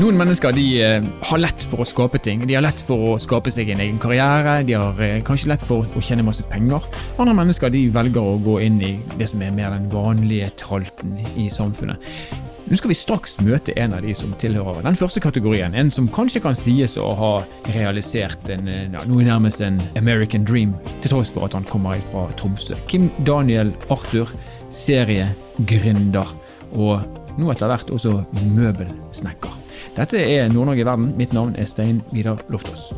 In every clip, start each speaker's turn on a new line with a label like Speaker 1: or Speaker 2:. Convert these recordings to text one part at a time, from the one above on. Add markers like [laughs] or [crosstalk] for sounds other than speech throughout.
Speaker 1: Noen mennesker de eh, har lett for å skape ting. De har lett for å skape seg en egen karriere. De har eh, kanskje lett for å tjene masse penger. Andre mennesker de velger å gå inn i det som er mer den vanlige tralten i samfunnet. Nå skal vi straks møte en av de som tilhører den første kategorien. En som kanskje kan sies å ha realisert en, eh, ja, noe nærmest en American dream, til tross for at han kommer fra Tromsø. Kim Daniel Arthur, seriegründer og nå etter hvert også møbelsnekker. Dette er Nord-Norge i verden. Mitt navn er Stein Vidar Loftaas.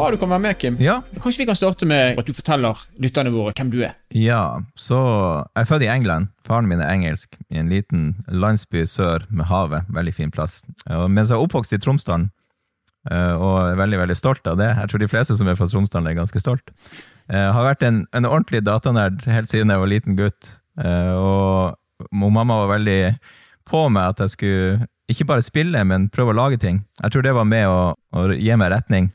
Speaker 1: Bra du kan være med, Kim.
Speaker 2: Ja.
Speaker 1: Kanskje vi kan starte med at du forteller lytterne våre hvem du er.
Speaker 2: Ja, så Jeg er født i England. Faren min er engelsk, i en liten landsby sør med havet. Veldig fin plass. Og mens jeg er oppvokst i Tromsdalen, eh, og er veldig veldig stolt av det. Jeg tror de fleste som er fra Tromsdalen, er ganske stolt. Jeg har vært en, en ordentlig datanerd helt siden jeg var liten gutt. Eh, Og mamma var veldig på meg at jeg skulle ikke bare spille, men prøve å lage ting. Jeg tror det var med å, å gi meg retning.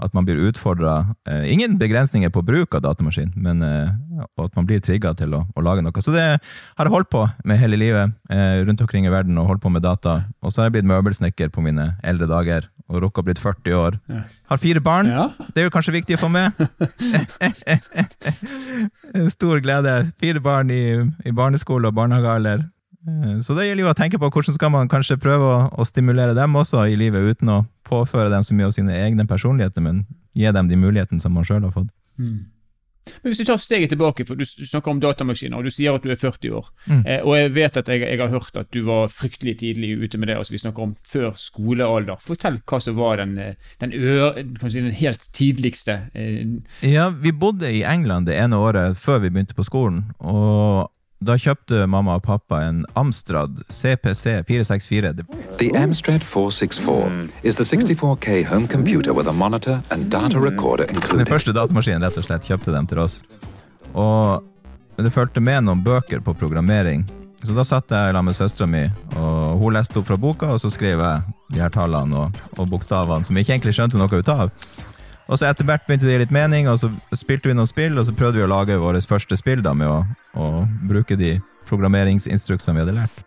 Speaker 2: At man blir utfordra. Eh, ingen begrensninger på bruk av datamaskin, men eh, at man blir trigga til å, å lage noe. Så det har jeg holdt på med hele livet eh, rundt omkring i verden, og holdt på med data. Og så har jeg blitt møbelsnekker på mine eldre dager, og rukka blitt 40 år.
Speaker 1: Ja.
Speaker 2: Har fire barn.
Speaker 1: Ja.
Speaker 2: Det er jo kanskje viktig å få med. [laughs] [laughs] Stor glede. Fire barn i, i barneskole og barnehagealder. Eh, Så det gjelder jo å tenke på hvordan skal man kanskje prøve å, å stimulere dem også i livet, uten å påføre dem så mye av sine egne personligheter, men gi dem de mulighetene som man sjøl har fått.
Speaker 1: Men hvis du tar steget tilbake, for du snakker om datamaskiner, og du sier at du er 40 år,
Speaker 2: Mm.
Speaker 1: eh, og jeg vet at jeg, jeg har hørt at du var fryktelig tidlig ute med det, altså vi snakker om før skolealder. Fortell hva som var den, eh, den, ø, kan si, den helt tidligste eh,
Speaker 2: Ja, vi bodde i England det ene året før vi begynte på skolen, og da kjøpte mamma og pappa en Amstrad CPC 464.
Speaker 3: The Amstrad 464 is the 64K home computer with a monitor and data recorder
Speaker 2: Den første datamaskinen rett og slett kjøpte dem til oss. Og det fulgte med noen bøker på programmering. Så da satt jeg sammen med søstera mi, og hun leste opp fra boka, og så skrev jeg de her tallene og, og bokstavene som jeg ikke egentlig skjønte noe ut av. Og så etter hvert begynte det å gi litt mening, og så spilte vi noen spill, og så prøvde vi å lage våre første spill da med å, å bruke de programmeringsinstruksene vi hadde lært.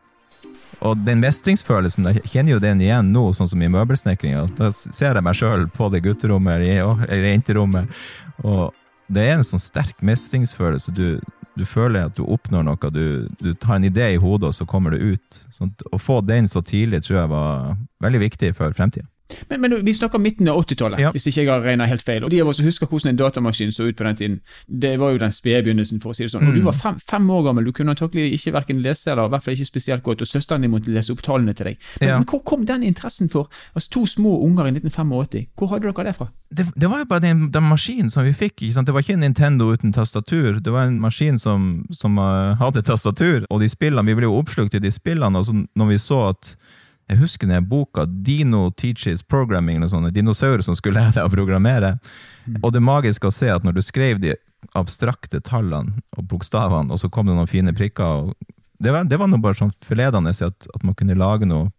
Speaker 2: Og den mestringsfølelsen, jeg kjenner jo den igjen nå, sånn som i møbelsnekringa. Da ser jeg meg sjøl på det gutterommet eller jenterommet, og det er en sånn sterk mestringsfølelse. Du, du føler at du oppnår noe, du, du tar en idé i hodet, og så kommer det ut. Sånn, å få den så tidlig tror jeg var veldig viktig for fremtida.
Speaker 1: Men, men vi snakker midten av 80-tallet,
Speaker 2: Ja.
Speaker 1: hvis ikke jeg har regnet helt feil. Og de av oss som husker hvordan en datamaskin så ut på den tiden, det var jo den spede begynnelsen, for å si det sånn. Og du
Speaker 2: Mm.
Speaker 1: var fem, fem år gammel, du kunne antakelig ikke hverken lese eller i hvert fall ikke spesielt godt, og søsteren din måtte lese opp tallene til deg. Men,
Speaker 2: Ja.
Speaker 1: men hvor kom den interessen for altså to små unger i 1985? Hvor hadde dere det fra?
Speaker 2: det, det var jo bare den, den maskinen som vi fikk. Det var ikke en Nintendo uten tastatur. Det var en maskin som, som uh, hadde tastatur, og de spillene, vi ble jo oppslukt i de spillene. Og så når vi så at Jeg husker den boka Dino Teaches Programming, eller sånne dinosaurer som skulle lære deg å programmere. Og det magiske å se at når du skrev de abstrakte tallene og bokstavene, og så kom det noen fine prikker og Det var, det var noe bare sånn forledende at, at man kunne lage noe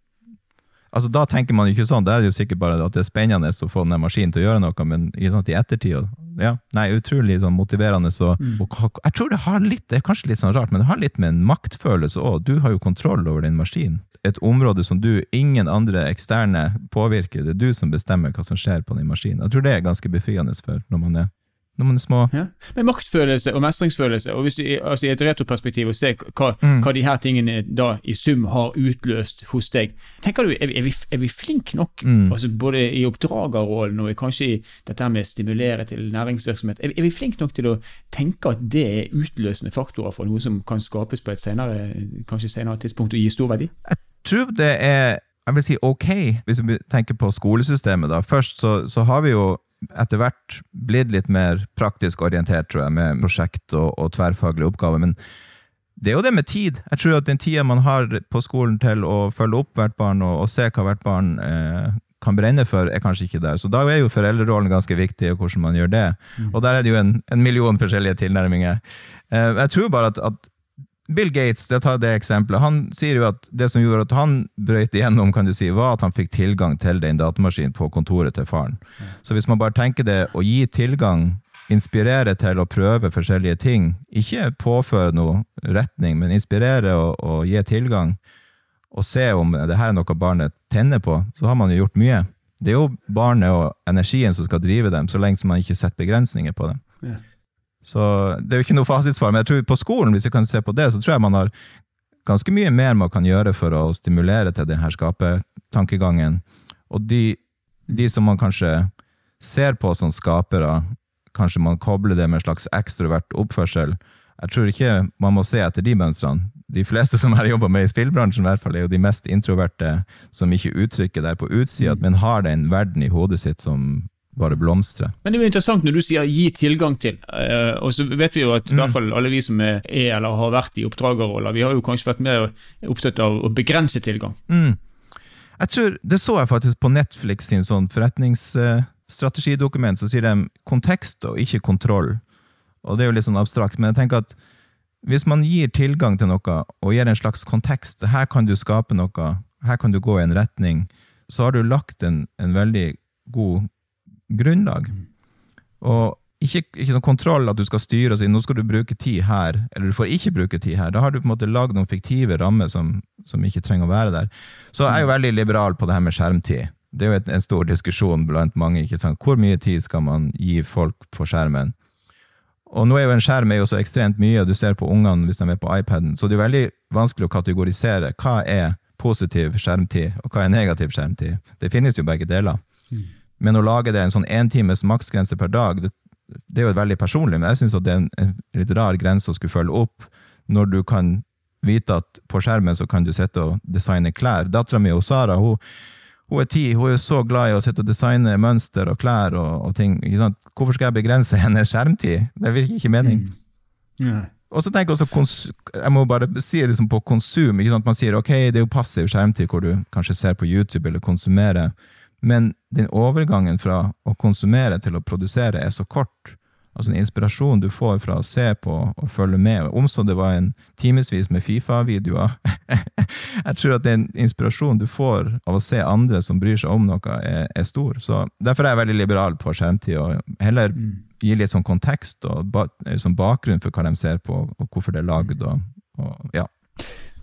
Speaker 2: Altså Da tenker man jo ikke sånn, da er det jo sikkert bare at det er spennende å få den maskinen til å gjøre noe, men i, sånn, ettertid ja, nei, Utrolig sånn motiverende. Så, og, jeg tror det har litt det er kanskje litt sånn rart, men det har litt med en maktfølelse òg. Du har jo kontroll over den maskinen. Et område som du, ingen andre eksterne påvirker. Det er du som bestemmer hva som skjer på den maskinen. Jeg tror det er ganske befriende for når man er, er små.
Speaker 1: Ja. Men maktfølelse og mestringsfølelse, og hvis du altså i et retroperspektiv og ser hva,
Speaker 2: Mm.
Speaker 1: hva de her tingene da i sum har utløst hos deg, tenker du, er, vi- er, vi, er vi flinke nok,
Speaker 2: Mm.
Speaker 1: altså både i oppdragerrollen og kanskje i dette her med å stimulere til næringsvirksomhet, er, vi- er vi flinke nok til å tenke at det er utløsende faktorer for noe som kan skapes på et senere, kanskje senere tidspunkt og gi stor verdi?
Speaker 2: Jeg tror det er jeg vil si ok, hvis vi tenker på skolesystemet. da. Først så, så har vi jo etter hvert blitt litt mer praktisk orientert, tror jeg, med prosjekt og, og tverrfaglige oppgaver. Men det er jo det med tid. Jeg tror at den tida man har på skolen til å følge opp hvert barn og, og se hva hvert barn eh, kan brenne for, er kanskje ikke der. Så da er jo foreldrerollen ganske viktig, og hvordan man gjør det. Og der er det jo en, en million forskjellige tilnærminger. Eh, jeg tror bare at, at Bill Gates, jeg tar det eksempelet, han sier jo at det som gjorde at han brøyt igjennom, kan du si, var at han fikk tilgang til den datamaskinen på kontoret til faren. Så hvis man bare tenker det å gi tilgang inspirere til å prøve forskjellige ting. Ikke påføre noe retning, men inspirere og, og gi tilgang. Og se om det her er noe barnet tenner på, så har man jo gjort mye. Det er jo barnet og energien som skal drive dem, så lenge man ikke setter begrensninger på dem. Så det er jo ikke noe fasitsvar, men jeg tror på skolen, hvis vi kan se på det, så tror jeg man har ganske mye mer man kan gjøre for å stimulere til denne skapertankegangen. Og de, de som man kanskje ser på som skapere, kanskje man kobler det med en slags ekstrovert oppførsel. Jeg tror ikke man må se etter de mønstrene. De fleste som har jobba med i spillbransjen, i hvert fall, er jo de mest introverte som ikke uttrykker det på utsida, men har den verden i hodet sitt som bare blomstre.
Speaker 1: Men det er jo interessant når du sier 'gi tilgang til', Uh, og så vet vi jo at i
Speaker 2: Mm.
Speaker 1: hvert fall alle vi som er, er eller har vært i oppdragerroller, vi har jo kanskje vært mer opptatt av å begrense tilgang.
Speaker 2: Mm. Jeg tror, Det så jeg faktisk på Netflix sin sånn forretningsstrategidokument, så sier de kontekst og ikke kontroll. Og det er jo litt sånn abstrakt, men jeg tenker at hvis man gir tilgang til noe, og gir en slags kontekst, her kan du skape noe, her kan du gå i en retning, så har du lagt en, en veldig god grunnlag. Og ikke, ikke noen kontroll at du skal styre og si nå skal du bruke tid her, eller du får ikke bruke tid her. Da har du på en måte lagd noen fiktive rammer som, som ikke trenger å være der. Så jeg er jo veldig liberal på det her med skjermtid. Det er jo et, en stor diskusjon blant mange. ikke sant? Hvor mye tid skal man gi folk på skjermen? Og nå er jo en skjerm er jo så ekstremt mye, og du ser på ungene hvis de er på iPaden, så det er veldig vanskelig å kategorisere hva er positiv skjermtid, og hva er negativ skjermtid. Det finnes jo begge deler. Men å lage det en sånn éntimes maksgrense per dag, det, det er jo veldig personlig, men jeg syns det er en, en litt rar grense å skulle følge opp, når du kan vite at på skjermen så kan du sitte og designe klær. Dattera mi, Sara, hun, hun er ti, hun er så glad i å sitte og designe mønster og klær og, og ting. Hvorfor skal jeg begrense [laughs] hennes skjermtid? Det virker ikke mening. Og så tenker jeg også, jeg må bare si liksom på konsum. Man sier ok, det er jo passiv skjermtid hvor du kanskje ser på YouTube eller konsumerer, men den overgangen fra å konsumere til å produsere er så kort. Altså en inspirasjon du får fra å se på og følge med. Om så det var en timevis med Fifa-videoer. [laughs] jeg tror at den inspirasjonen du får av å se andre som bryr seg om noe, er, er stor. Så Derfor er jeg veldig liberal på skjermtid, og heller gi litt sånn kontekst og ba, sånn bakgrunn for hva de ser på, og hvorfor det er lagd. Og, og, ja.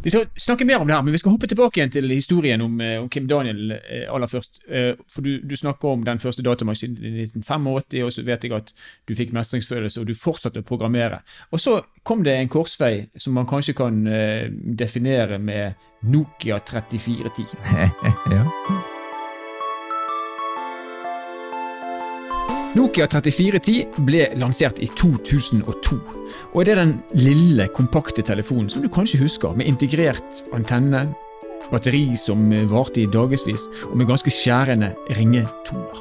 Speaker 1: Vi skal snakke mer om det her, men vi skal hoppe tilbake igjen til historien om, eh, om Kim Daniel eh, aller først. Eh, For du, du snakker om den første datamaskinen i 1985, og så vet jeg at du fikk mestringsfølelse, og du fortsatte å programmere. Og så kom det en korsvei som man kanskje kan definere med Nokia 3410. [laughs]
Speaker 2: ja.
Speaker 1: Nokia 3410 ble lansert i 2002, og det er den lille, kompakte telefonen som du kanskje husker, med integrert antenne, batteri som varte i dagevis, og med ganske skjærende ringetoner.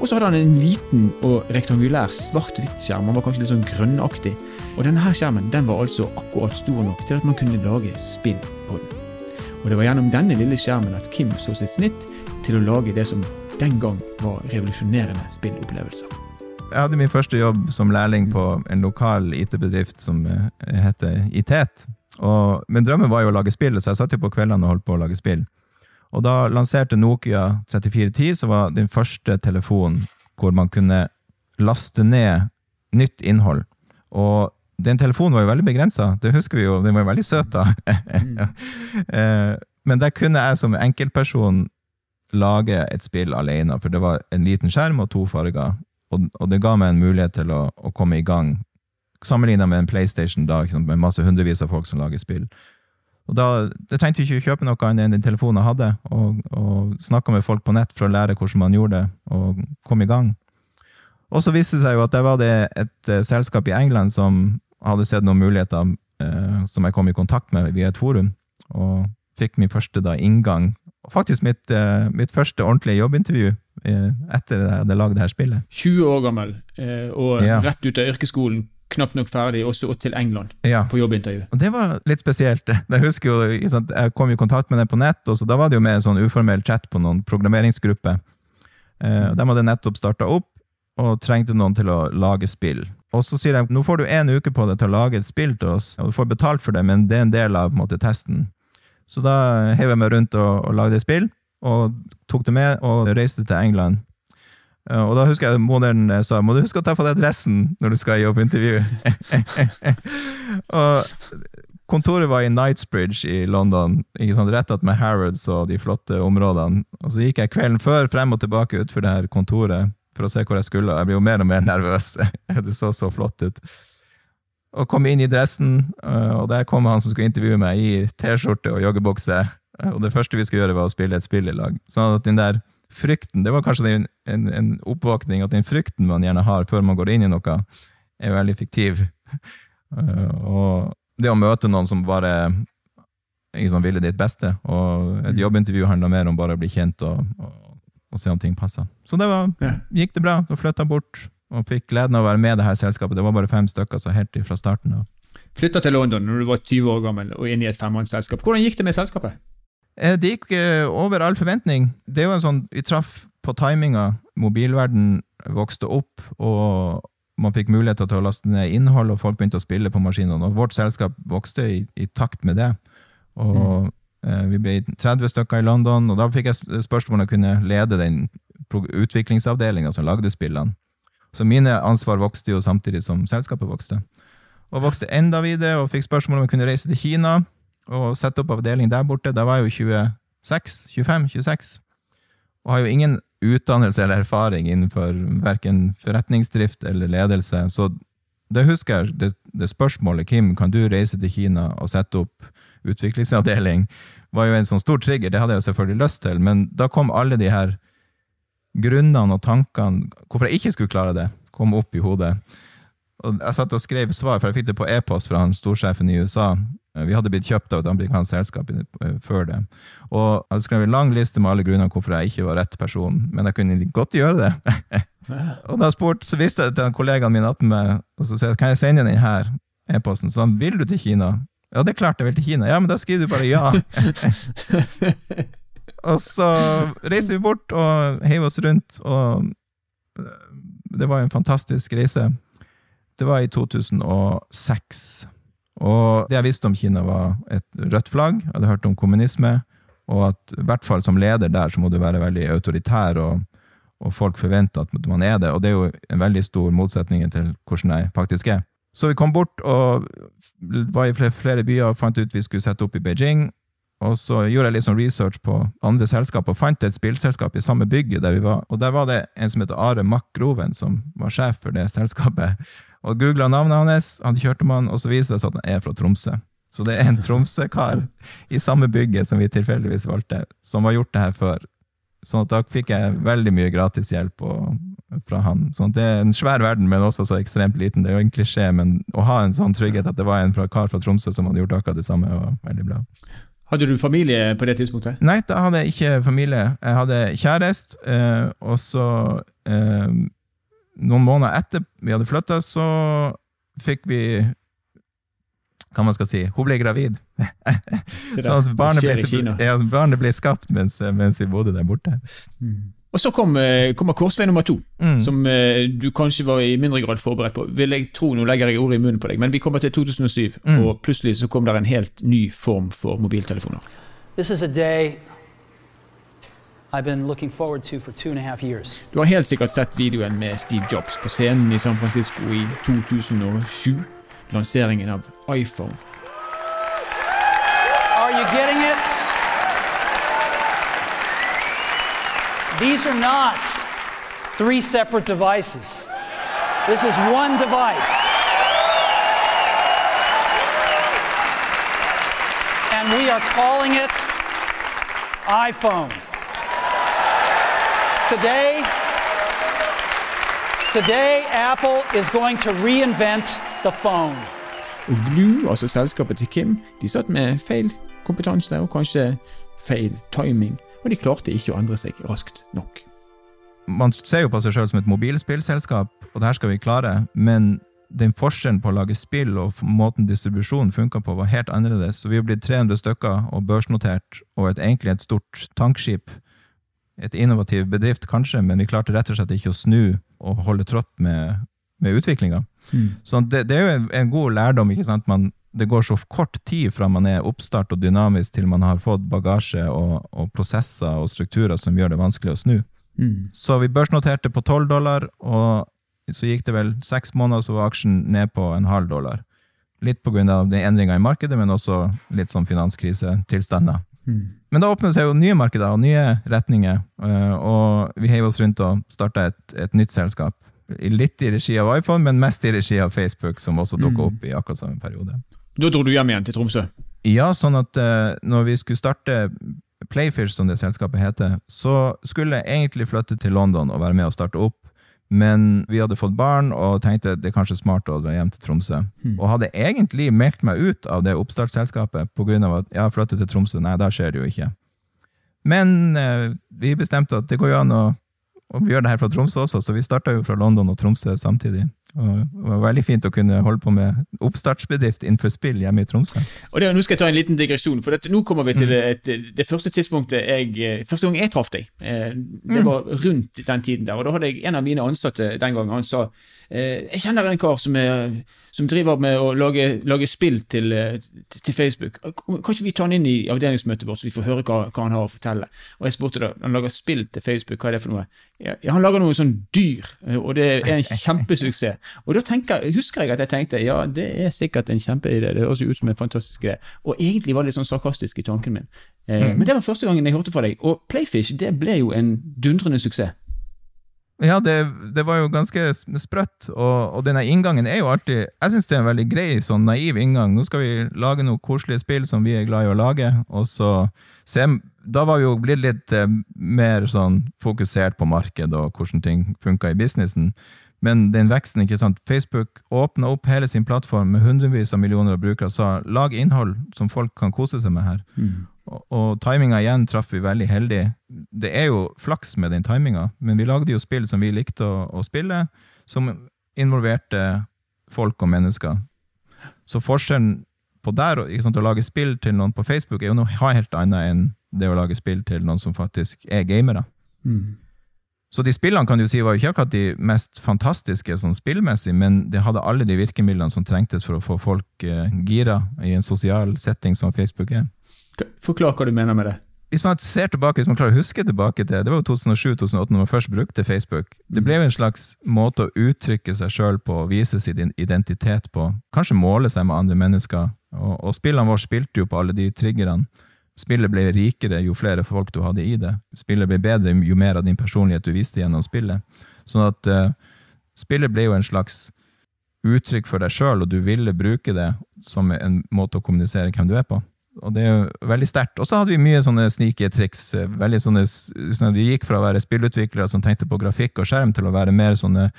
Speaker 1: Og så hadde han en liten og rektangulær svart-hvitt-skjerm, han var kanskje litt sånn grønnaktig, og denne skjermen den var altså akkurat stor nok til at man kunne lage spill på den. Og det var gjennom denne lille skjermen at Kim så sitt snitt til å lage det som den gang var revolusjonerende spillopplevelser.
Speaker 2: Jeg hadde min første jobb som lærling på en lokal IT-bedrift som eh, heter ITET. Og, men drømmen var jo å lage spill, så jeg satt jo på kveldene og holdt på å lage spill. Og da lanserte Nokia 3410, som var den første telefonen hvor man kunne laste ned nytt innhold. Og den telefonen var jo veldig begrensa, det husker vi jo, den var jo veldig søt da. [laughs] Eh, Men der kunne jeg som enkeltperson lage et spill alene, for det var en liten skjerm og to farger. Og, og det ga meg en mulighet til å, å komme i gang, sammenlignet med en PlayStation da, med masse hundrevis av folk som lager spill. Og da, Jeg trengte ikke å kjøpe noe annet enn den telefonen jeg hadde, og, og snakka med folk på nett for å lære hvordan man gjorde det, og kom i gang. Og så viste det seg jo at der var det et eh, selskap i England som hadde sett noen muligheter eh, som jeg kom i kontakt med via et forum, og fikk min første da inngang. Faktisk mitt, uh, mitt første ordentlige jobbintervju uh, etter jeg hadde lagd det her spillet.
Speaker 1: 20 år gammel, uh, og
Speaker 2: Ja.
Speaker 1: rett ut av yrkesskolen, knapt nok ferdig, også til England
Speaker 2: Ja.
Speaker 1: på jobbintervju.
Speaker 2: Og det var litt spesielt. [laughs] Jeg husker jo, sant, jeg kom i kontakt med dem på nett, og så da var det jo mer en sånn uformell chat på noen programmeringsgrupper. Uh, de hadde nettopp starta opp, og trengte noen til å lage spill. Og så sier de nå får du én uke på deg til å lage et spill til oss, og du får betalt for det, men det er en del av på en måte, testen. Så da heiv jeg meg rundt og, og lagde spill, og tok det med og reiste til England. Eh, Og da husker jeg moderen eh, sa må du huske å ta på deg dressen når du skal i jobbintervju. [laughs] og kontoret var i Knightsbridge i London, ikke sant, rett attmed Harrods og de flotte områdene. Og så gikk jeg kvelden før frem og tilbake utfor det her kontoret for å se hvor jeg skulle, jeg ble jo mer og mer nervøs. [laughs] det så så flott ut. Og kom inn i dressen, eh, og der kom han som skulle intervjue meg i T-skjorte og joggebukse. Og det første vi skulle gjøre, var å spille et spill i lag. Sånn at den der frykten, det var kanskje en, en, en oppvåkning, at den frykten man gjerne har før man går inn i noe, er veldig fiktiv. [laughs] Eh, Og det å møte noen som bare sånn, ville ditt beste, og et jobbintervju handla mer om bare å bli kjent og, og, og se om ting passa. Så det var, gikk det bra. Så flytta bort og fikk gleden av å være med i det her selskapet. Det var bare fem stykker, så helt fra starten av.
Speaker 1: Flytta til London når du var 20 år gammel og inn i et femmannsselskap. Hvordan gikk det med selskapet?
Speaker 2: Eh, Det gikk eh, over all forventning. Det er jo en sånn, Vi traff på timinga. Mobilverden vokste opp, og man fikk muligheter til å laste ned innhold, og folk begynte å spille på maskinene. Og vårt selskap vokste i, i takt med det. Og eh, Vi ble 30 stykker i London, og da fikk jeg sp- spørsmål om jeg kunne lede den utviklingsavdelinga som lagde spillene. Så mine ansvar vokste jo samtidig som selskapet vokste. Og vokste enda videre, og fikk spørsmål om jeg kunne reise til Kina og sette opp avdeling der borte. Da var jeg jo 26, 25-26, og har jo ingen utdannelse eller erfaring innenfor verken forretningsdrift eller ledelse. Så det husker jeg, det, det spørsmålet, Kim, kan du reise til Kina og sette opp utviklingsavdeling, var jo en sånn stor trigger. Det hadde jeg selvfølgelig lyst til, men da kom alle de her grunnene og tankene hvorfor jeg ikke skulle klare det, kom opp i hodet. Og jeg satt og skrev svar, for jeg fikk det på e-post fra han storsjefen i USA. Vi hadde blitt kjøpt av et amerikansk selskap eh, før det. Og jeg hadde skrevet en lang liste med alle grunner hvorfor jeg ikke var rett person, men jeg kunne godt gjøre det. [laughs] og da spurte, så visste jeg til en kollegaen min meg, og så sier jeg, kan jeg sende den her e-posten? Så han, vil du til Kina? Ja, det er klart jeg vil til Kina. Ja, men da skriver du bare ja. [laughs] og så reiser vi bort og heiver oss rundt, og eh, det var en fantastisk reise. Det var i 2006. Og det jeg visste om Kina, var et rødt flagg. Jeg hadde hørt om kommunisme, og at i hvert fall som leder der, så må du være veldig autoritær, og, og folk forventer at man er det. Og det er jo en veldig stor motsetning til hvordan jeg faktisk er. Så vi kom bort og var i flere, flere byer og fant ut vi skulle sette opp i Beijing. Og så gjorde jeg litt sånn research på andre selskap, og fant et spillselskap i samme bygget der vi var. Og der var det en som heter Are Mack Groven, som var sjef for det selskapet. Og googla navnet hans, han kjørte med han, og så viste det seg at han er fra Tromsø. Så det er en Tromsø-kar i samme bygget som vi tilfeldigvis valgte, som har gjort det her før. Sånn at da fikk jeg veldig mye gratishjelp og, fra han. Sånn det er en svær verden, men også så ekstremt liten. Det er jo en klisjé, men å ha en sånn trygghet at det var en fra, kar fra Tromsø som hadde gjort akkurat det samme, var veldig bra.
Speaker 1: Hadde du familie på det tidspunktet?
Speaker 2: Nei, da hadde jeg ikke familie. Jeg hadde kjæreste, eh, og så eh, Noen måneder etter vi hadde flytta, så fikk vi Hva man skal si Hun ble gravid. [laughs] Så at barnet ble, ja, barnet ble skapt mens, mens vi bodde der borte.
Speaker 1: Og så kom, eh, kommer korsvei nummer to,
Speaker 2: Mm.
Speaker 1: som eh, du kanskje var i mindre grad forberedt på. Vil jeg tro, Nå legger jeg ordet i munnen på deg, men vi kommer til 2007,
Speaker 2: Mm.
Speaker 1: og plutselig så kom det en helt ny form for mobiltelefoner.
Speaker 4: This is a day I've been looking forward to for two and a half years.
Speaker 1: Du har helt sikkert sett videoen med Steve Jobs på scenen i San Francisco i 2007. Lanseringen av iPhone.
Speaker 4: Are you getting it? These are not three separate devices. This is one device. And we are calling it iPhone. Today, today Apple is going to reinvent the phone.
Speaker 1: Og Glue, altså selskapet til Kim, de er satt med feil kompetanse og kanskje feil timing, og de klarte ikke å endre seg raskt nok.
Speaker 2: Man ser jo på seg sjøl som et mobilspillselskap, og det her skal vi klare, men den forskjellen på å lage spill og måten distribusjonen funka på, var helt annerledes. Så vi er blitt 300 stykker og børsnotert, og et, egentlig et stort tankskip. Et innovativ bedrift, kanskje, men vi klarte rett og slett ikke å snu og holde trått med, med utviklinga. Så det, det er jo en, en god lærdom. ikke sant? Man, det går så kort tid fra man er oppstart og dynamisk til man har fått bagasje og, og prosesser og strukturer som gjør det vanskelig å snu.
Speaker 1: Mm.
Speaker 2: Så vi børsnoterte på 12 dollar, og så gikk det vel seks måneder, så var aksjen ned på en halv dollar. Litt på grunn av de endringer i markedet, men også litt sånn finanskrisetilstander.
Speaker 1: Mm.
Speaker 2: Men da åpnet seg jo nye markeder og nye retninger, eh, og vi heiv oss rundt og starta et, et nytt selskap. Litt i regi av iPhone, men mest i regi av Facebook, som også dukka opp i akkurat samme periode.
Speaker 1: Da dro du hjem igjen til Tromsø?
Speaker 2: Ja, sånn at uh, når vi skulle starte Playfish, som det selskapet heter, så skulle jeg egentlig flytte til London og være med og starte opp. Men vi hadde fått barn og tenkte det er kanskje smart å dra hjem til Tromsø. Og hadde egentlig meldt meg ut av det oppstartsselskapet pga. at jeg har flyttet til Tromsø. Nei, da skjer det jo ikke. Men eh, vi bestemte at det går jo an å, å gjøre det her fra Tromsø også, så vi starta jo fra London og Tromsø samtidig. Og det var veldig fint å kunne holde på med oppstartsbedrift innenfor spill hjemme i Tromsø.
Speaker 1: Og det, Nå skal jeg ta en liten digresjon, for dette, nå kommer vi
Speaker 2: Mm.
Speaker 1: til et, det første tidspunktet jeg, første gang jeg traff deg. Eh,
Speaker 2: Mm.
Speaker 1: Det var rundt den tiden der. og Da hadde jeg en av mine ansatte den gangen. Han sa eh, jeg kjenner en kar som, er, som driver med å lage, lage spill til, eh, til Facebook. Kan ikke vi ta han inn i avdelingsmøtet vårt, så vi får høre hva, hva han har å fortelle? Og jeg spurte da, han lager spill til Facebook, hva er det for noe? Ja, han lager noe sånn dyr, og det er en [laughs] kjempesuksess. Og da tenker, husker jeg at jeg tenkte ja, det er sikkert en kjempeidé, det høres jo ut som en fantastisk idé. Og egentlig var det litt sånn sarkastisk i tanken min. Eh, Men det var første gangen jeg hørte fra deg. Og Playfish det ble jo en dundrende suksess.
Speaker 2: Ja, det, det var jo ganske sprøtt, og, og denne inngangen er jo alltid Jeg syns det er en veldig grei, sånn naiv inngang. Nå skal vi lage noen koselige spill som vi er glad i å lage, og så se Da var vi jo blitt litt eh, mer sånn fokusert på marked og hvordan ting funka i businessen. Men den veksten, ikke sant. Facebook åpna opp hele sin plattform med hundrevis av millioner av brukere og sa lag innhold som folk kan kose seg med her. Og, og timinga igjen traff vi veldig heldig. Det er jo flaks med den timinga, men vi lagde jo spill som vi likte å, å spille, som involverte folk og mennesker. Så forskjellen på der ikke sant, å lage spill til noen på Facebook er jo noe helt annet enn det å lage spill til noen som faktisk er gamere. Så de spillene kan du si var jo ikke akkurat de mest fantastiske sånn spillmessig, men det hadde alle de virkemidlene som trengtes for å få folk eh, gira i en sosial setting som Facebook er.
Speaker 1: Forklar hva du mener med det.
Speaker 2: Hvis man ser tilbake, hvis man klarer å huske tilbake til Det var jo 2007-2008 når man først brukte Facebook. Det ble jo en slags måte å uttrykke seg sjøl på, vise sin identitet på. Kanskje måle seg med andre mennesker. Og, og spillene våre spilte jo på alle de triggerne. Spillet ble rikere jo flere folk du hadde i det. Spillet ble bedre jo mer av din personlighet du viste gjennom spillet. Sånn at uh, spillet ble jo en slags uttrykk for deg sjøl, og du ville bruke det som en måte å kommunisere hvem du er på. Og det er jo veldig sterkt. Og så hadde vi mye sånne snike triks. eh, veldig sånne, sånn Vi gikk fra å være spillutviklere som tenkte på grafikk og skjerm, til å være mer sånne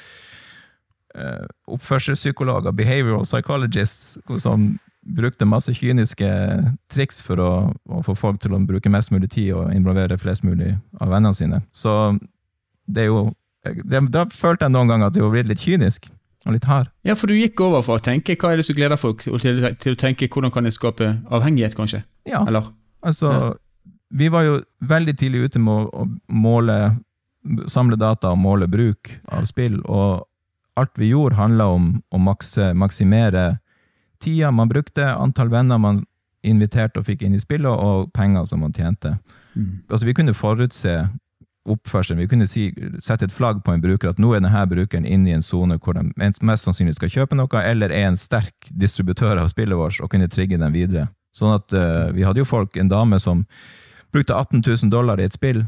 Speaker 2: uh, oppførselspsykologer, behavioral psychologists, som brukte masse kyniske triks for å, å få folk til å bruke mest mulig tid og involvere flest mulig av vennene sine. Så det er jo det, Da følte jeg noen ganger at det var blitt litt kynisk og litt hard.
Speaker 1: Ja, for du gikk over fra å tenke hva er det som gleder folk, til, til å tenke hvordan kan jeg skape avhengighet, kanskje?
Speaker 2: Ja.
Speaker 1: Eller?
Speaker 2: Altså,
Speaker 1: Ja.
Speaker 2: vi var jo veldig tidlig ute med å, å måle, samle data og måle bruk av spill, og alt vi gjorde handla om å makse, maksimere tida man brukte, antall venner man inviterte og fikk inn i spillet, og penger som man tjente. Altså, vi kunne forutse oppførselen. Vi kunne si, sette et flagg på en bruker at nå er denne brukeren inne i en sone hvor de mest sannsynlig skal kjøpe noe, eller er en sterk distributør av spillet vårt og kunne trigge dem videre. Sånn at uh, vi hadde jo folk, en dame som brukte 18 000 dollar i et spill.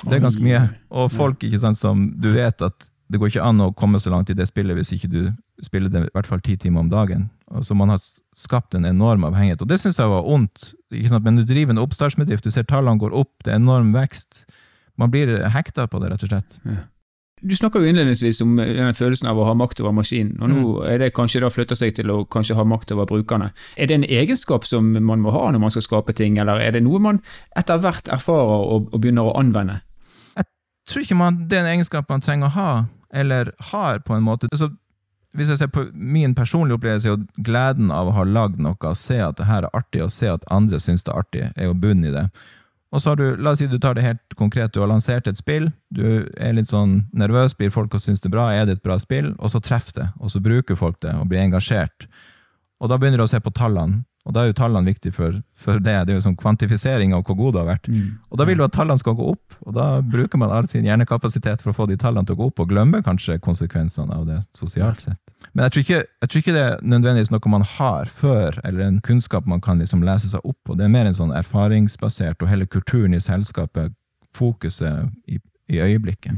Speaker 2: Det er ganske mye. Og folk ikke sant, som du vet at det går ikke an å komme så langt i det spillet hvis ikke du spiller det i hvert fall ti timer om dagen. Så man har skapt en enorm avhengighet. Og det syns jeg var ondt. Men du driver en oppstartsbedrift, du ser tallene går opp, det er enorm vekst. Man blir hekta på det, rett og slett.
Speaker 1: Du snakker jo innledningsvis om denne følelsen av å ha makt over maskinen, og nå er det kanskje da flytta seg til å kanskje ha makt over brukerne. Er det en egenskap som man må ha når man skal skape ting, eller er det noe man etter hvert erfarer og, og begynner å anvende?
Speaker 2: Jeg tror ikke man, det er en egenskap man trenger å ha, eller har på en måte. Altså, hvis jeg ser på min personlige opplevelse, er jo gleden av å ha lagd noe, og se at det her er artig, og se at andre syns det er artig, er jo bunnen i det. Og så har du, la oss si du tar det helt konkret, du har lansert et spill, du er litt sånn nervøs, blir folk og syns det er bra, er det et bra spill, og så treffer det, og så bruker folk det og blir engasjert. Og da begynner du å se på tallene. Og da er jo tallene viktige for, for det. Det er jo sånn kvantifisering av hvor god det har vært. Og da vil du at tallene skal gå opp, og da bruker man all sin hjernekapasitet for å få de tallene til å gå opp, og glemmer kanskje konsekvensene av det sosialt sett. Men jeg tror, ikke, jeg tror ikke det er nødvendigvis noe man har før, eller en kunnskap man kan liksom lese seg opp på. Det er mer en sånn erfaringsbasert, og hele kulturen i selskapet, fokuset i, i øyeblikket.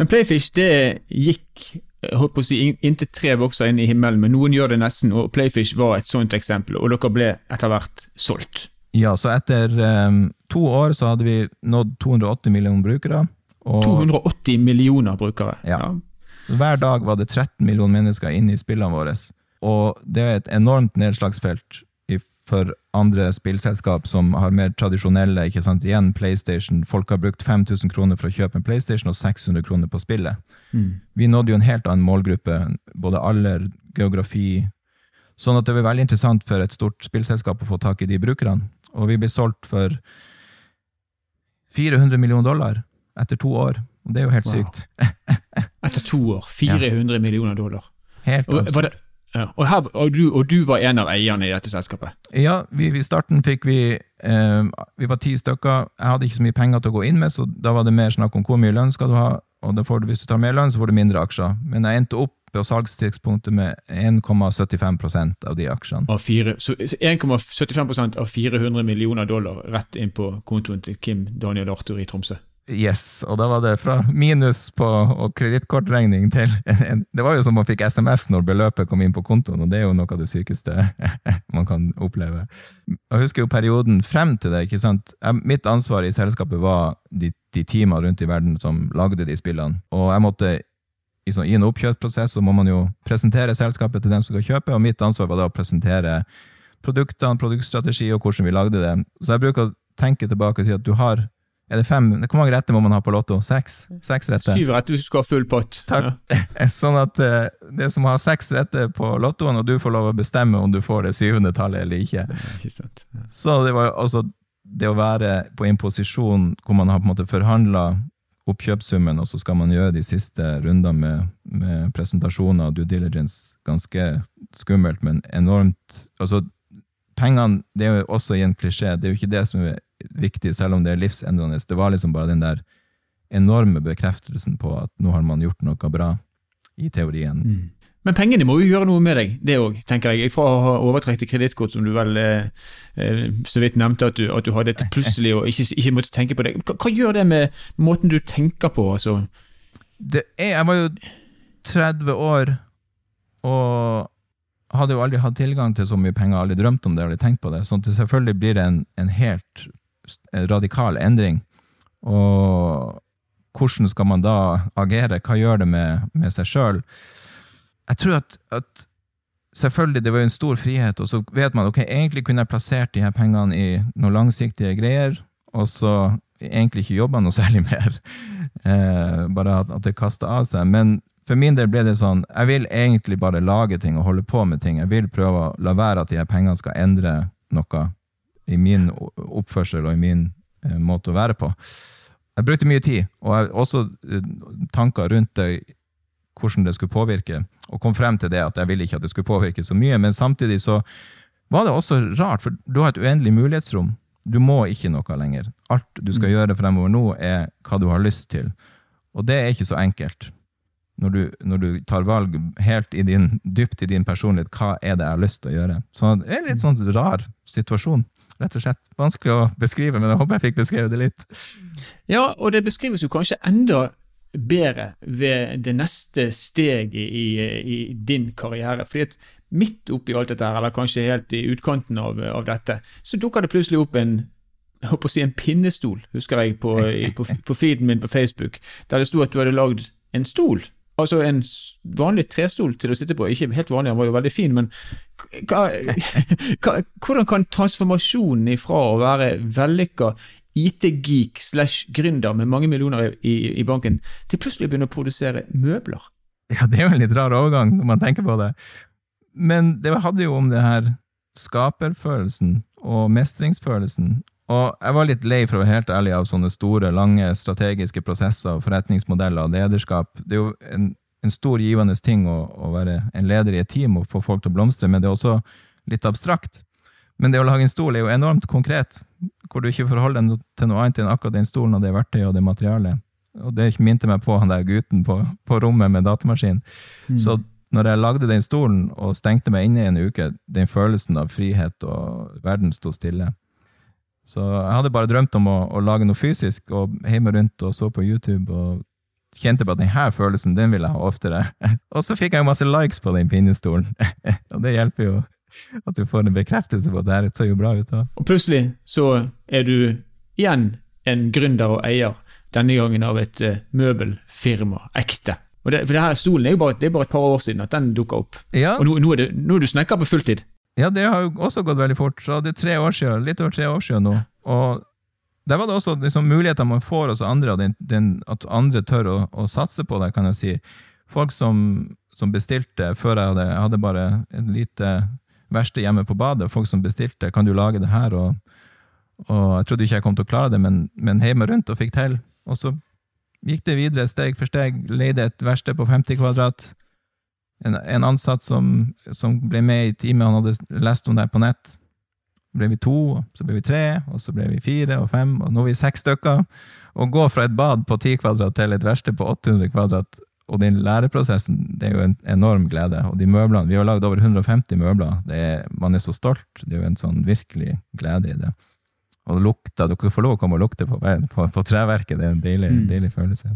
Speaker 1: Men Playfish det gikk holdt på å si, inntil tre vokser inn i himmelen, men noen gjør det nesten, og Playfish var et sånt eksempel, og dere ble etter hvert solgt.
Speaker 2: Ja, så etter um, to år så hadde vi nådd 280 millioner brukere.
Speaker 1: Og 280 millioner brukere?
Speaker 2: Ja. ja. Hver dag var det 13 millioner mennesker inne i spillene våre. Og det er et enormt nedslagsfelt for andre spillselskap som har mer tradisjonelle ikke sant, igjen PlayStation. Folk har brukt 5000 kroner for å kjøpe en PlayStation og 600 kroner på spillet. Mm. Vi nådde jo en helt annen målgruppe, både alder, geografi. Sånn at det var veldig interessant for et stort spillselskap å få tak i de brukerne. Og vi ble solgt for 400 millioner dollar etter to år. Og det er jo helt wow. sykt. [laughs]
Speaker 1: etter to år. 400 ja. millioner dollar.
Speaker 2: Helt absurd.
Speaker 1: Ja, og, her, og, du, og, du, var en av eierne i dette selskapet?
Speaker 2: Ja, vi, i starten fikk vi eh, Vi var ti stykker. Jeg hadde ikke så mye penger til å gå inn med, så da var det mer snakk om hvor mye lønn skal du ha. Og du, hvis du tar mer lønn, så får du mindre aksjer. Men jeg endte opp på salgstidspunktet med 1,75% av de aksjene.
Speaker 1: Av fire, så 1,75% av 400 millioner dollar rett inn på kontoen til Kim Daniel Arthur i Tromsø?
Speaker 2: Yes, og da var det fra minus på kredittkortregning til Det var jo som man fikk SMS når beløpet kom inn på kontoen, og det er jo noe av det sykeste [laughs] man kan oppleve. Jeg husker jo perioden frem til det. ikke sant? Mitt ansvar i selskapet var de, de teamene rundt i verden som lagde de spillene, og jeg måtte i, sånn, i en oppkjøpsprosess så må man jo presentere selskapet til dem som skal kjøpe, og mitt ansvar var da å presentere produktene, produktstrategi og hvordan vi lagde det. Så jeg bruker å tenke tilbake og si at du har er det fem? Hvor mange retter må man ha på Lotto? Seks? Seks retter?
Speaker 1: Syv retter hvis du skal ha full pott.
Speaker 2: Takk. Ja. [laughs] Sånn at uh, det som har seks retter på Lottoen, og du får lov å bestemme om du får det syvende tallet eller ikke. ikke sant. Ja. Så det var altså det å være på en posisjon hvor man har på en måte forhandla oppkjøpssummen, og så skal man gjøre de siste rundene med, med presentasjoner og due diligence. Ganske skummelt, men enormt altså, Pengene det er jo også i en klisjé. Det er jo ikke det som er viktig, selv om det er livsendrende. Det var liksom bare den der enorme bekreftelsen på at nå har man gjort noe bra, i teorien. Mm.
Speaker 1: Men pengene må jo gjøre noe med deg, det òg, tenker jeg. Fra å ha overtrekte kredittkort, som du vel eh, eh, så vidt nevnte at du, at du hadde [laughs] plutselig og ikke, ikke, måtte tenke på det. Hva, hva, gjør det med måten du tenker på? Altså?
Speaker 2: Det er, jeg var jo 30 år og hadde jo aldri hatt tilgang til så mye penger, aldri drømt om det, aldri tenkt på det. Så selvfølgelig blir det en, en helt radikal endring. Og hvordan skal man da agere? Hva gjør det med, med seg sjøl? Jeg tror at, at, selvfølgelig det var en stor frihet, og så vet man ok, egentlig kunne jeg plassert de her pengene i noen langsiktige greier, og så egentlig ikke jobba noe [laughs] særlig mer. Eh, bare at, at det kasta av seg. Men for min del ble det sånn jeg vil egentlig bare lage ting og holde på med ting. Jeg vil prøve å la være at de her pengene skal endre noe i min oppførsel og i min eh, måte å være på. Jeg brukte mye tid, og jeg, også eh, tanker rundt det, hvordan det skulle påvirke, og kom frem til det at jeg ville ikke at det skulle påvirke så mye. Men samtidig så var det også rart, for du har et uendelig mulighetsrom. Du må ikke noe lenger. Alt du skal mm. gjøre fremover nå, er hva du har lyst til. Og det er ikke så enkelt. Når du, når du tar valg helt i din, dypt i din personlighet, hva er det jeg har lyst til å gjøre? Så det er en litt sånn rar situasjon rett og slett. Vanskelig å beskrive, men jeg håper jeg fikk beskrevet det litt.
Speaker 1: Ja, og det beskrives jo kanskje enda bedre ved det neste steget i, i din karriere. fordi at midt oppi alt dette, eller kanskje helt i utkanten av, av dette, så dukker det plutselig opp en jeg håper å si en pinnestol, husker jeg, på, på, på feeden min på Facebook, der det sto at du hadde lagd en stol Altså en vanlig trestol til å sitte på, ikke helt vanlig, han var jo veldig fin, men [laughs] hva, hvordan kan transformasjonen ifra å være vellykka IT-geek slash gründer med mange millioner i, i, banken, til plutselig å begynne å produsere møbler?
Speaker 2: Ja, det er jo en litt rar overgang når man tenker på det. Men det hadde jo om det her skaperfølelsen og mestringsfølelsen og jeg var litt lei, for å være helt ærlig, av sånne store, lange strategiske prosesser og forretningsmodeller og lederskap. Det er jo en, en stor, givende ting å, å, være en leder i et team og få folk til å blomstre, men det er også litt abstrakt. Men det å lage en stol er jo enormt konkret, hvor du ikke forholder deg til noe annet enn akkurat den stolen og det verktøyet og det materialet. Og det minte meg på han der gutten på, på rommet med datamaskin. Mm. Så når jeg lagde den stolen og stengte meg inne i en uke, den følelsen av frihet og verden sto stille. Så jeg hadde bare drømt om å, å lage noe fysisk, og hjemme rundt og så på YouTube og kjente på at denne følelsen den vil jeg ha oftere. [laughs] og så fikk jeg jo masse likes på den pinnestolen, [laughs] og det hjelper jo at du får en bekreftelse på at det her ser jo bra ut. Da.
Speaker 1: Og plutselig så er du igjen en gründer og eier, denne gangen av et uh, møbelfirma, ekte. Og det, for det her Stolen er jo bare, det er bare et par år siden at den dukka opp. Ja. Og nå, nå, er det, nå er du snekker på fulltid.
Speaker 2: Ja, det har jo også gått veldig fort. Så det er tre år siden, litt over tre år siden nå. Og der var det også liksom, muligheter man får hos andre, den, den, at andre tør å, å, satse på det, kan jeg si. Folk som, som bestilte før jeg hadde, hadde bare et lite verksted hjemme på badet. Folk som bestilte 'kan du lage det her?' Og, og jeg trodde ikke jeg kom til å klare det, men, men hjemme rundt og fikk til. Og så gikk det videre steg for steg. Leide et verksted på 50 kvadrat. En, en ansatt som, som, ble med i teamet, han hadde lest om det på nett Så ble vi to, så ble vi tre, og så ble vi fire og fem, og nå er vi seks stykker. Å gå fra et bad på ti kvadrat til et verksted på 800 kvadrat, og den læreprosessen, det er jo en enorm glede. Og de møblene, vi har lagd over 150 møbler, er, man er så stolt. Det er jo en sånn virkelig glede i det. Og lukta, dere får lov å komme og lukte på, på, på treverket, det er en deilig, mm. deilig følelse.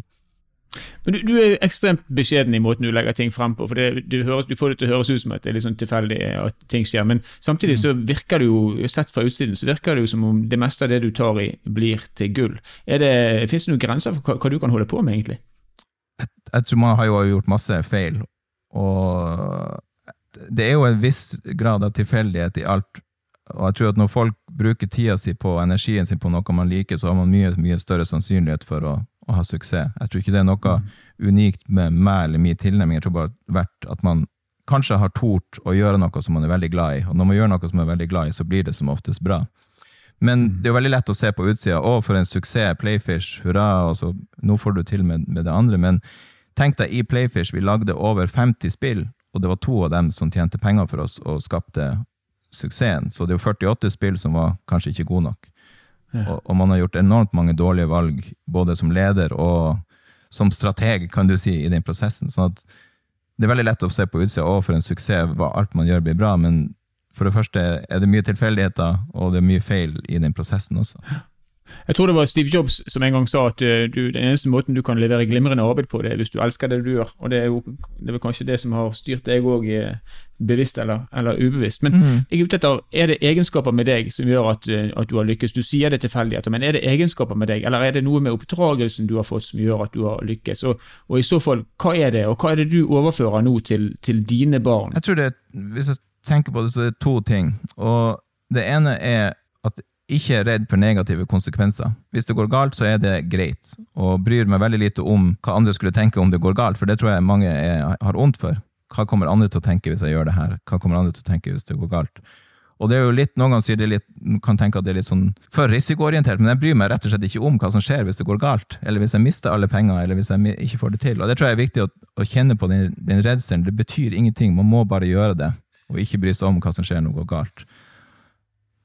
Speaker 1: Men du, du, er ekstremt beskjeden i måten du legger ting frem på. for det, du, høres, du, får det til å høres ut som at det er litt sånn tilfeldig at ting skjer. Men samtidig så virker det jo, sett fra utsiden, så virker det jo som om det meste av det du tar i, blir til gull. Er det, Fins det noen grenser for hva, hva, du kan holde på med, egentlig?
Speaker 2: Jeg, jeg tror man har jo gjort masse feil. Og det er jo en viss grad av tilfeldighet i alt. Og jeg tror at når folk bruker tida si på energien sin på noe man liker, så har man mye, mye større sannsynlighet for å å ha suksess. Jeg tror ikke det er noe unikt med meg eller min tilnærming. Jeg tror bare vært at man kanskje har tort å gjøre noe som man er veldig glad i. Og når man gjør noe som man er veldig glad i, så blir det som oftest bra. Men det er jo veldig lett å se på utsida. 'Å, for en suksess! Playfish! Hurra!' og så, Nå får du til med, med det andre. Men tenk deg, i Playfish vi lagde over 50 spill, og det var to av dem som tjente penger for oss og skapte suksessen. Så det er jo 48 spill som var kanskje ikke gode nok. Og, og, man har gjort enormt mange dårlige valg, både som leder og som strateg, kan du si, i den prosessen. sånn at det er veldig lett å se på utsida og for en suksess hva alt man gjør, blir bra. Men for det første er det mye tilfeldigheter, og det er mye feil i den prosessen også.
Speaker 1: Jeg tror det var Steve Jobs som en gang sa at eh, du, den eneste måten du kan levere glimrende arbeid på, det er hvis du elsker det du gjør. Og det er jo det er kanskje det som har styrt deg òg, eh, bevisst eller, eller, ubevisst. Men mm. jeg er ute etter, er det egenskaper med deg som gjør at, eh, at du har lykkes? Du sier det tilfeldigheter, men er det egenskaper med deg, eller er det noe med oppdragelsen du har fått som gjør at du har lykkes? Og, og i så fall, hva er det, og hva er det du overfører nå til, til dine barn?
Speaker 2: Jeg tror det, Hvis jeg tenker på det, så er det to ting. Og det ene er ikke redd for negative konsekvenser. Hvis det går galt, så er det greit, og bryr meg veldig lite om hva andre skulle tenke om det går galt, for det tror jeg mange er, har vondt for. Hva kommer andre til å tenke hvis jeg gjør det her? Hva kommer andre til å tenke hvis det går galt? Og det er jo litt, Noen ganger sier det litt, kan tenke at det er litt sånn for risikoorientert, men jeg bryr meg rett og slett ikke om hva som skjer hvis det går galt, eller hvis jeg mister alle penger, eller hvis jeg ikke får det til. Og Det tror jeg er viktig å, å kjenne på den, den redselen. Det betyr ingenting, man må bare gjøre det, og ikke bry seg om hva som skjer når det går galt.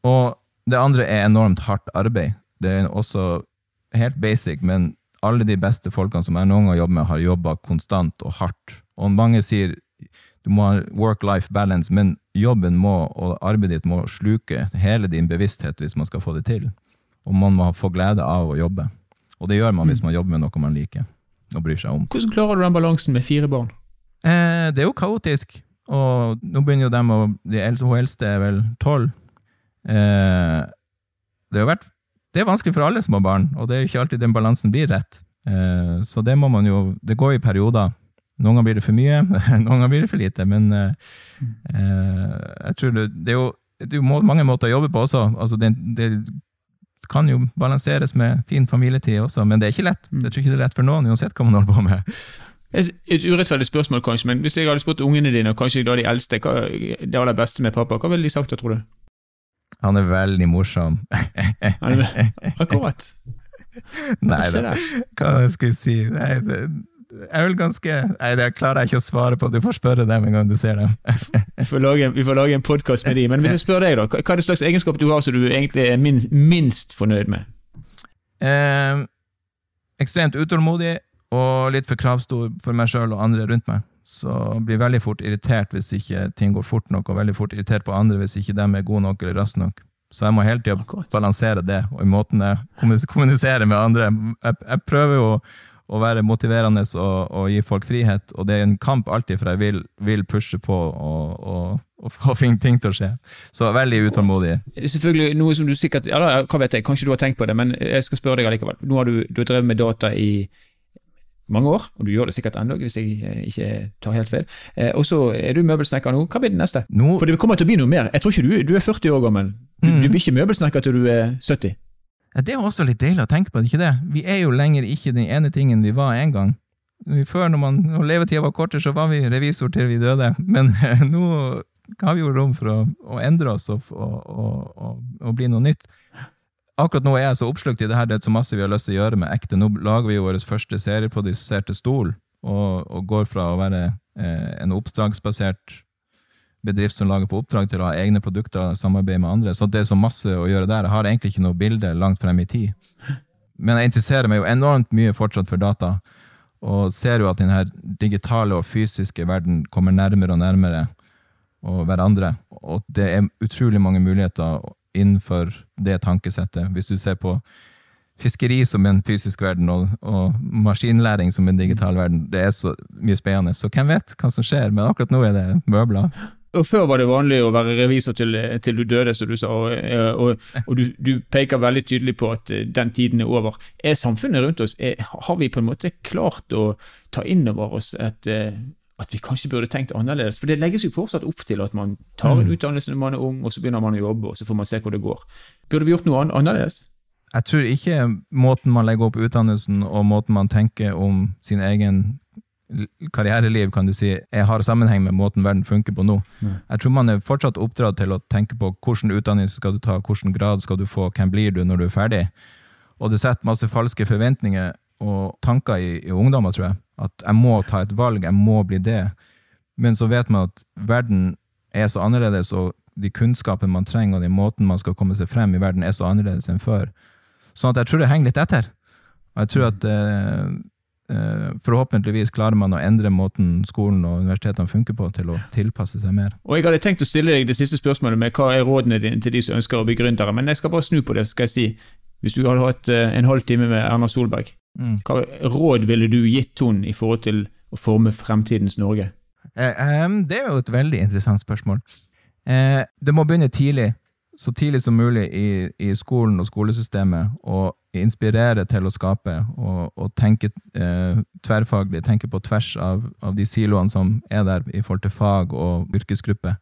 Speaker 2: Og det andre er enormt hardt arbeid. Det er også helt basic, men alle de beste folkene som jeg noen gang har jobbet med, har jobba konstant og hardt. Og mange sier du må ha work-life balance, men jobben må, og arbeidet ditt må sluke hele din bevissthet hvis man skal få det til. Og man må få glede av å jobbe. Og det gjør man hvis man jobber med noe man liker og bryr seg om.
Speaker 1: Hvordan klarer du den balansen med fire barn?
Speaker 2: Eh, det er jo kaotisk. Og nå begynner jo dem å De eldste er vel tolv. Eh, det, vært, det, er vanskelig for alle små barn, og det er ikke alltid den balansen blir rett. Eh, så det må man jo Det går i perioder. Noen ganger blir det for mye, [laughs] noen ganger blir det for lite. Men eh, jeg tror det, det, er jo, det er jo mange måter å jobbe på også. Altså det, det, kan jo balanseres med fin familietid også, men det er ikke lett. Jeg tror ikke det er lett for noen, uansett hva man holder på med.
Speaker 1: Et, et urettferdig spørsmål, kanskje, men hvis jeg hadde spurt ungene dine, og kanskje da de eldste, hva det aller beste med pappa, hva ville de sagt da, tror du?
Speaker 2: Han er veldig morsom.
Speaker 1: Akkurat. [laughs]
Speaker 2: Nei da, hva skal jeg si? Nei, det, jeg er vel ganske Nei, det klarer jeg ikke å svare på. Du får spørre dem en gang du ser dem.
Speaker 1: vi, får lage, vi får lage en podkast med de. Men hvis jeg spør deg, da, hva er det slags egenskap du har som du egentlig er minst, minst fornøyd med?
Speaker 2: Eh, ekstremt utålmodig og litt for kravstor for meg sjøl og andre rundt meg. Så blir veldig fort irritert hvis ikke ting går fort nok, og veldig fort irritert på andre hvis ikke de er gode nok eller raske nok. Så jeg må hele tida balansere det, og i måten jeg kommuniserer med andre. Jeg, jeg prøver jo å være motiverende og, og, gi folk frihet, og det er en kamp alltid, for jeg vil, vil pushe på og, og, og få ting til å skje. Så veldig utålmodig.
Speaker 1: Selvfølgelig noe som du sikkert ja, da, hva vet jeg, Kanskje du har tenkt på det, men jeg skal spørre deg allikevel. Nå har du, du har drevet med data i mange år, og du gjør det sikkert ennå, hvis jeg eh, ikke tar helt feil. Eh, og så er du møbelsnekker nå. Hva blir det neste? Nå... For det kommer til å bli noe mer. Jeg tror ikke du, du er 40 år gammel. Du, mm. du blir ikke møbelsnekker til du er 70.
Speaker 2: Ja, det er også litt deilig å tenke på, ikke det? Vi er jo lenger ikke den ene tingen vi var en gang. Før, når, man, når levetida var kortere, så var vi revisor til vi døde. Men [laughs] nå har vi jo rom for å, å endre oss og, og, og, og, bli noe nytt akkurat nå er jeg så oppslukt i det her, det er så masse vi har lyst til å gjøre med ekte. Nå lager vi jo vår første serieproduserte stol, og, og, går fra å være eh, en oppdragsbasert bedrift som lager på oppdrag, til å ha egne produkter og samarbeide med andre. Så det er så masse å gjøre der. Jeg har egentlig ikke noe bilde langt frem i tid. Men jeg interesserer meg jo enormt mye fortsatt for data, og ser jo at denne digitale og fysiske verden kommer nærmere og nærmere og hverandre. Og det er utrolig mange muligheter innenfor det tankesettet. Hvis du ser på fiskeri som en fysisk verden, og, og, maskinlæring som en digital verden, det er så mye spennende. Så hvem vet hva som skjer, men akkurat nå er det møbler.
Speaker 1: Og Før var det vanlig å være revisor til, til du døde, som du sa, og, og, og du, du, peker veldig tydelig på at eh, den tiden er over. Er samfunnet rundt oss, er, har vi på en måte klart å ta inn over oss et eh, at vi kanskje burde tenkt annerledes. For det legges jo fortsatt opp til at man tar en mm. utdannelse når man er ung, og så begynner man å jobbe, og så får man se hvor det går. Burde vi gjort noe annerledes?
Speaker 2: Jeg tror ikke måten man legger opp utdannelsen og måten man tenker om sin egen karriereliv, kan du si, jeg har sammenheng med måten verden funker på nå. Jeg tror man er fortsatt oppdratt til å tenke på hvilken utdannelse skal du ta, hvilken grad skal du få, hvem blir du når du er ferdig? Og det setter masse falske forventninger og tanker i, i ungdommer, tror jeg. At jeg må ta et valg, jeg må bli det. Men så vet man at verden er så annerledes, og de kunnskapene man trenger, og den måten man skal komme seg frem i verden, er så annerledes enn før. Sånn at jeg tror det henger litt etter. Og jeg tror at eh, eh, forhåpentligvis klarer man å endre måten skolen og universitetene funker på, til å tilpasse seg mer.
Speaker 1: Og Jeg hadde tenkt å stille deg det siste spørsmålet med hva er rådene dine til de som ønsker å bli gründere, men jeg skal bare snu på det. skal jeg si. Hvis du hadde hatt eh, en halv time med Erna Solberg, Mm. Hva råd ville du gitt henne i forhold til å forme fremtidens Norge?
Speaker 2: Eh, um, det er jo et veldig interessant spørsmål. Eh, det må begynne tidlig, så tidlig som mulig i, i skolen og skolesystemet, og inspirere til å skape og, og tenke eh, tverrfaglig, tenke på tvers av, av de siloene som er der i forhold til fag og yrkesgruppe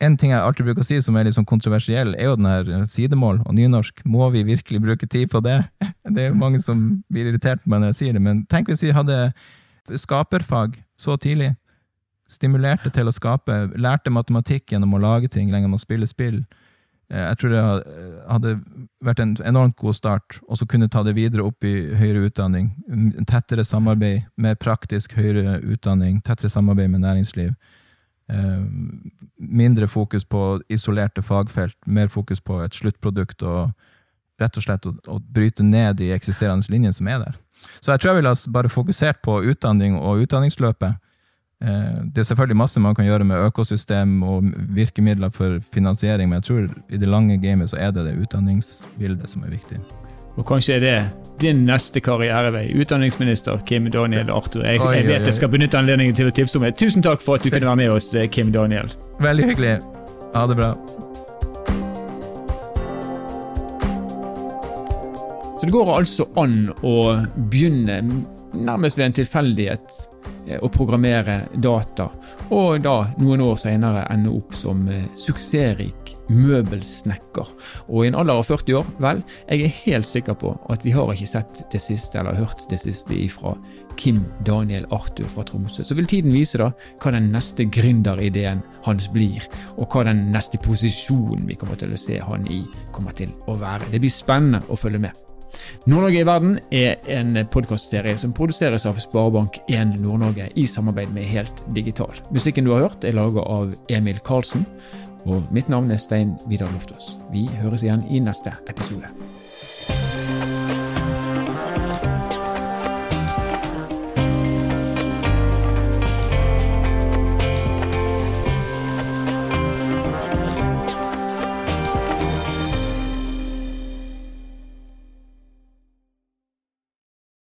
Speaker 2: en ting jeg alltid bruker å si som er litt sånn kontroversiell, er jo den her eh, sidemål og nynorsk. Må vi virkelig bruke tid på det? [laughs] Det er jo mange som blir irritert på meg når jeg sier det, men tenk hvis vi hadde skaperfag så tidlig. Stimulerte til å skape, lærte matematikk gjennom å lage ting, gjennom å spille spill. Eh, jeg tror det hadde vært en enormt god start, og så kunne ta det videre opp i høyere utdanning. Tettere samarbeid, mer praktisk høyere utdanning, tettere samarbeid med næringsliv. Eh, mindre fokus på isolerte fagfelt, mer fokus på et sluttprodukt og rett og slett å, å bryte ned de eksisterende linjene som er der. Så jeg tror jeg ville bare fokusert på utdanning og utdanningsløpet. Eh, det er selvfølgelig masse man kan gjøre med økosystem og virkemidler for finansiering, men jeg tror i det lange gamet så er det det utdanningsbildet som er viktig.
Speaker 1: Og kanskje er det din neste karrierevei. Utdanningsminister Kim Daniel Arthur. Jeg, jeg vet jeg skal benytte anledningen til å tipse om det. Tusen takk for at du kunne være med oss, Kim Daniel.
Speaker 2: Veldig hyggelig. Ha det bra.
Speaker 1: Så det går altså an å begynne nærmest ved en tilfeldighet eh, å programmere data, og da noen år senere ende opp som eh, suksessrik møbelsnekker. Og i en alder av 40 år, vel, jeg er helt sikker på at vi har ikke sett det siste, eller hørt det siste ifra Kim Daniel Arthur fra Tromsø. Så vil tiden vise da hva den neste gründerideen hans blir, og hva den neste posisjonen vi kommer til å se han i, kommer til å være. Det blir spennende å følge med. Nord-Norge i verden er en podkastserie som produseres av Sparebank1 Nord-Norge i samarbeid med Helt Digital. Musikken du har hørt er laget av Emil Karlsen, og mitt navn er Stein Vidar Loftaas. Vi høres igjen i neste episode.